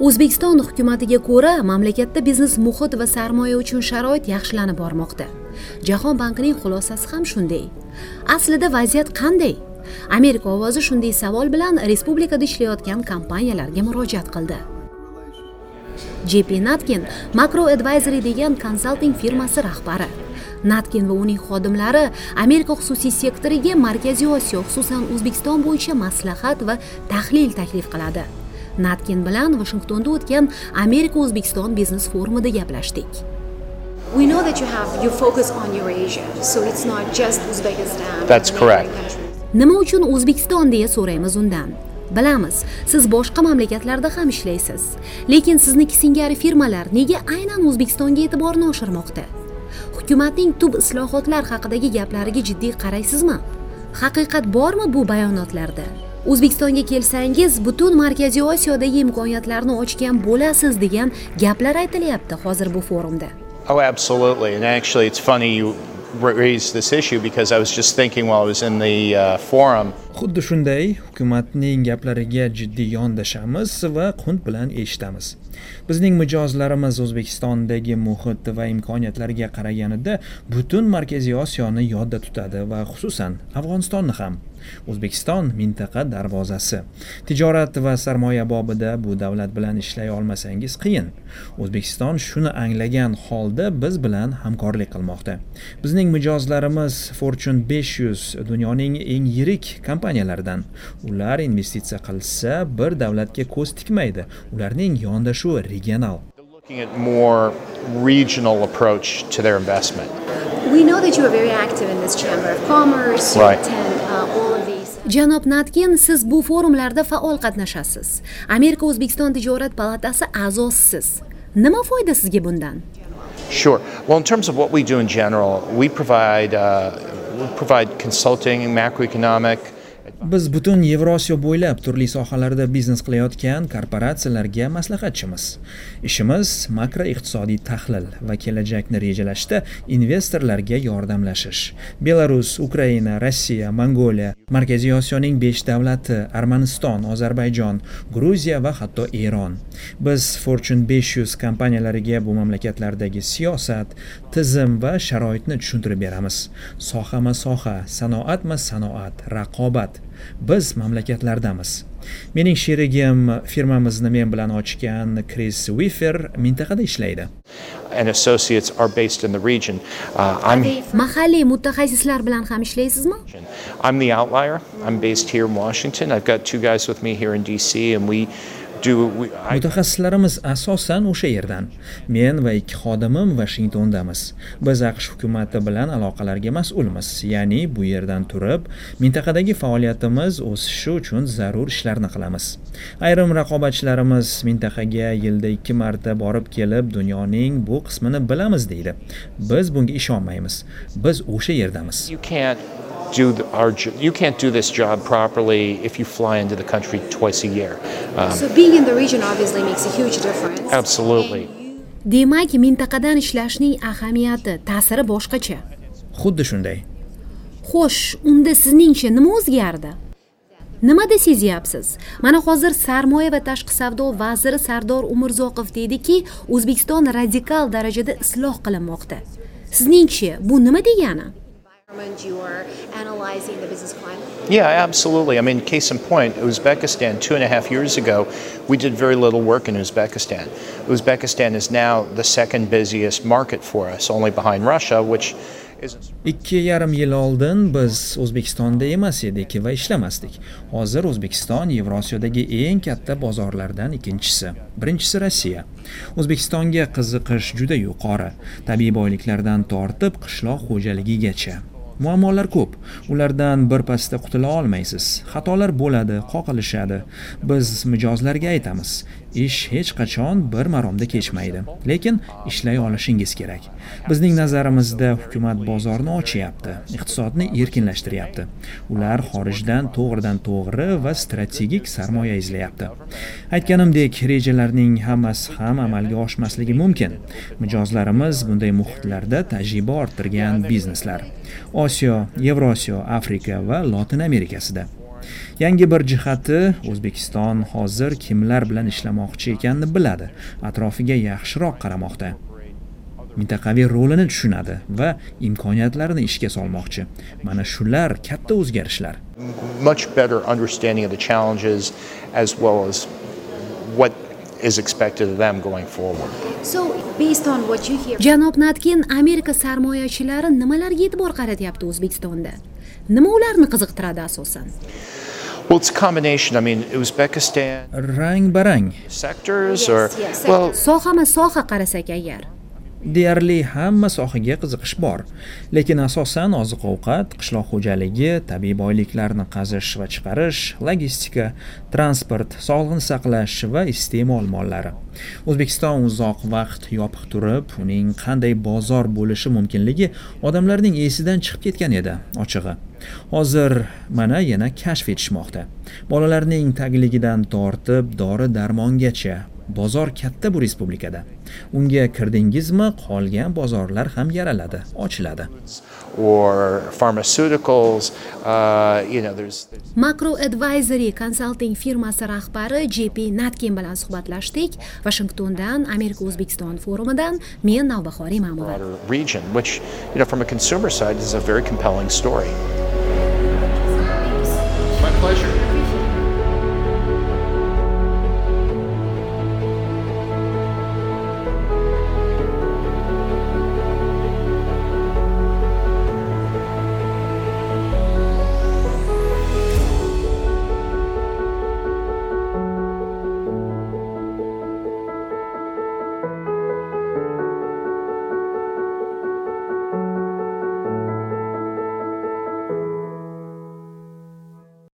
o'zbekiston hukumatiga ko'ra mamlakatda biznes muhit va sarmoya uchun sharoit yaxshilanib bormoqda. Jahon bankining xulosasi ham shunday. Aslida vaziyat qanday? Amerika ovozi shunday savol bilan respublikada ishlayotgan kompaniyalarga murojaat qildi. Jp natkin macro advisory degan konsalting firmasi rahbari. Natkin va uning xodimlari amerika xususiy sektoriga markaziy osiyo xususan o'zbekiston bo'yicha maslahat va tahlil taklif qiladi. Natkin bilan vashingtonda o'tgan amerika o'zbekiston biznes forumida gaplashdik. We know that you have you focus on Eurasia, so it's not just Uzbekistan. That's correct. nima uchun o'zbekiston deya so'raymiz undan? Bilamiz siz boshqa mamlakatlarda ham ishlaysiz lekin sizniki singari firmalar nega aynan o'zbekistonga e'tiborni oshirmoqda? Hukumatning tub islohotlar haqidagi gaplariga jiddiy qaraysizmi? Haqiqat bormi bu bayonotlarda o'zbekistonga kelsangiz butun markaziy osiyodagi imkoniyatlarni ochgan bo'lasiz degan gaplar aytilyapti hozir bu forumda Oh, absolutely. And actually, it's funny you ra- raised this issue because I was just thinking while I was in the uh, forum. xuddi shunday hukumatning gaplariga jiddiy yondashamiz va qunt bilan eshitamiz bizning mijozlarimiz o'zbekistondagi muhit va imkoniyatlarga qaraganida butun markaziy osiyoni yodda tutadi va xususan afg'onistonni ham o'zbekiston mintaqa darvozasi tijorat va sarmoya bobida bu davlat bilan ishlay olmasangiz qiyin o'zbekiston shuni anglagan holda biz bilan hamkorlik qilmoqda bizning mijozlarimiz fortune 500 dunyoning eng yirik kompaniyalaridan ular investitsiya qilsa bir davlatga ko'z tikmaydi ularning yondashuvi regional Looking at more regional approach to their investment. We know that you are very active in this Chamber of Commerce. You Right. attend uh, all of these. Janob natkin siz bu forumlarda faol qatnashasiz. Amerika o'zbekiston tijorat palatasi a'zosisiz nima foyda sizga bundan? Sure. Well, in terms of what we do in general, we provide uh, we provide consulting, macroeconomic, biz butun yevrosiyo bo'ylab turli sohalarda biznes qilayotgan korporatsiyalarga maslahatchimiz. Ishimiz makroiqtisodiy tahlil va kelajakni rejalashda investorlarga yordamlashish. Belarus ukraina rossiya mongoliya markaziy osiyoning besh davlati armaniston ozarbayjon gruziya va hatto eron. Biz fortune 500 kompaniyalariga bu mamlakatlardagi siyosat tizim va sharoitni tushuntirib beramiz. Sohama soha sanoatma sanoat raqobat. Biz mamlakatlardamiz mening sherigim firmamizni men bilan ochgan kris wifer mintaqada ishlaydi and associates are based in the region. Uh, I'm mahalliy mutaxassislar bilan ham ishlaysizmi I'm the outlier. I'm based here in Washington. I've got two guys with me here in DC, and we mutaxassislarimiz asosan o'sha yerdan men va ikki xodimim vashingtondamiz. Biz aqsh hukumati bilan aloqalarga mas'ulmiz ya'ni bu yerdan turib mintaqadagi faoliyatimiz o'sishi uchun zarur ishlarni qilamiz. Ayrim raqobatchilarimiz mintaqaga yilda ikki marta borib kelib dunyoning bu qismini bilamiz deydi. Biz bunga ishonmaymiz. Biz o'sha yerdamiz. You can't do our. You can't do this job properly if you fly into the country twice a year. Um, So being in the region obviously makes a huge difference. absolutely. demak mintaqadan ishlashning ahamiyati ta'siri boshqacha xuddi shunday xo'sh unda sizningcha nima o'zgardi nimada sezyapsiz mana hozir sarmoya va tashqi savdo vaziri sardor umurzoqov deydiki o'zbekiston radikal darajada isloh qilinmoqda sizningcha bu nima degani Environment, You are analyzing the business climate. Yeah, absolutely. I mean, case in point, Uzbekistan, two and a half years ago, we did very little work in Uzbekistan. Uzbekistan is now the second busiest market for us, only behind Russia, which ikki yarim yil oldin biz o'zbekistonda emas edik va ishlamasdik hozir o'zbekiston yevrosiyodagi eng katta bozorlardan ikkinchisi birinchisi rossiya o'zbekistonga qiziqish juda yuqori tabiiy boyliklardan tortib qishloq xo'jaligigacha muammolar ko'p. Ulardan birpasda qutula olmaysiz. Xatolar bo'ladi qoqilishadi. Biz mijozlarga aytamiz ish hech qachon bir maromda kechmaydi. Lekin ishlay olishingiz kerak. Bizning nazarimizda hukumat bozorni ochyapti iqtisodni erkinlashtiryapti. Ular xorijdan to'g'ridan to'g'ri va strategik sarmoya izlayapti. Aytganimdek rejalarning hammasi ham amalga oshmasligi mumkin. Mijozlarimiz bunday muhitlarda tajriba orttirgan bizneslar. Osiyo yevrosiyo afrika va lotin amerikasida. Yangi bir jihati o'zbekiston hozir kimlar bilan ishlamoqchi ekanini biladi atrofiga yaxshiroq qaramoqda. Mintaqaviy rolini tushunadi va imkoniyatlarini ishga solmoqchi. Mana shular katta o'zgarishlar. Much better understanding of the challenges as well as what is expected of them going forward. So, based on what you hear, janob natkin amerika sarmoyachilari nimalarga e'tibor qaratyapti o'zbekistonda? Nima ularni qiziqtiradi asosan? Well, it's a combination. I mean, Uzbekistan rang barang. sectors Yes, or yes, well, sohama soha qarasak agar deyarli hamma sohaga qiziqish bor. Lekin asosan oziq ovqat qishloq xo'jaligi tabiiy boyliklarni qazish va chiqarish logistika transport sog'liqni saqlash va iste'mol mollari. O'zbekiston uzoq vaqt yopiq turib uning qanday bozor bo'lishi mumkinligi odamlarning esidan chiqib ketgan edi ochig'i. Hozir mana yana kashf etishmoqda. Bolalarning tagligidan tortib dori darmongacha bozor katta bu respublikada unga kirdingizmi qolgan bozorlar ham yaraladi ochiladi or pharmaceuticals. Uh, you know, there's, there's macro advisory consulting firmasi rahbari jp natkin bilan suhbatlashdik vashingtondan amerika o'zbekiston forumidan men navbahor imamova broader region, which, you know, from a consumer side is a very compelling story. My pleasure.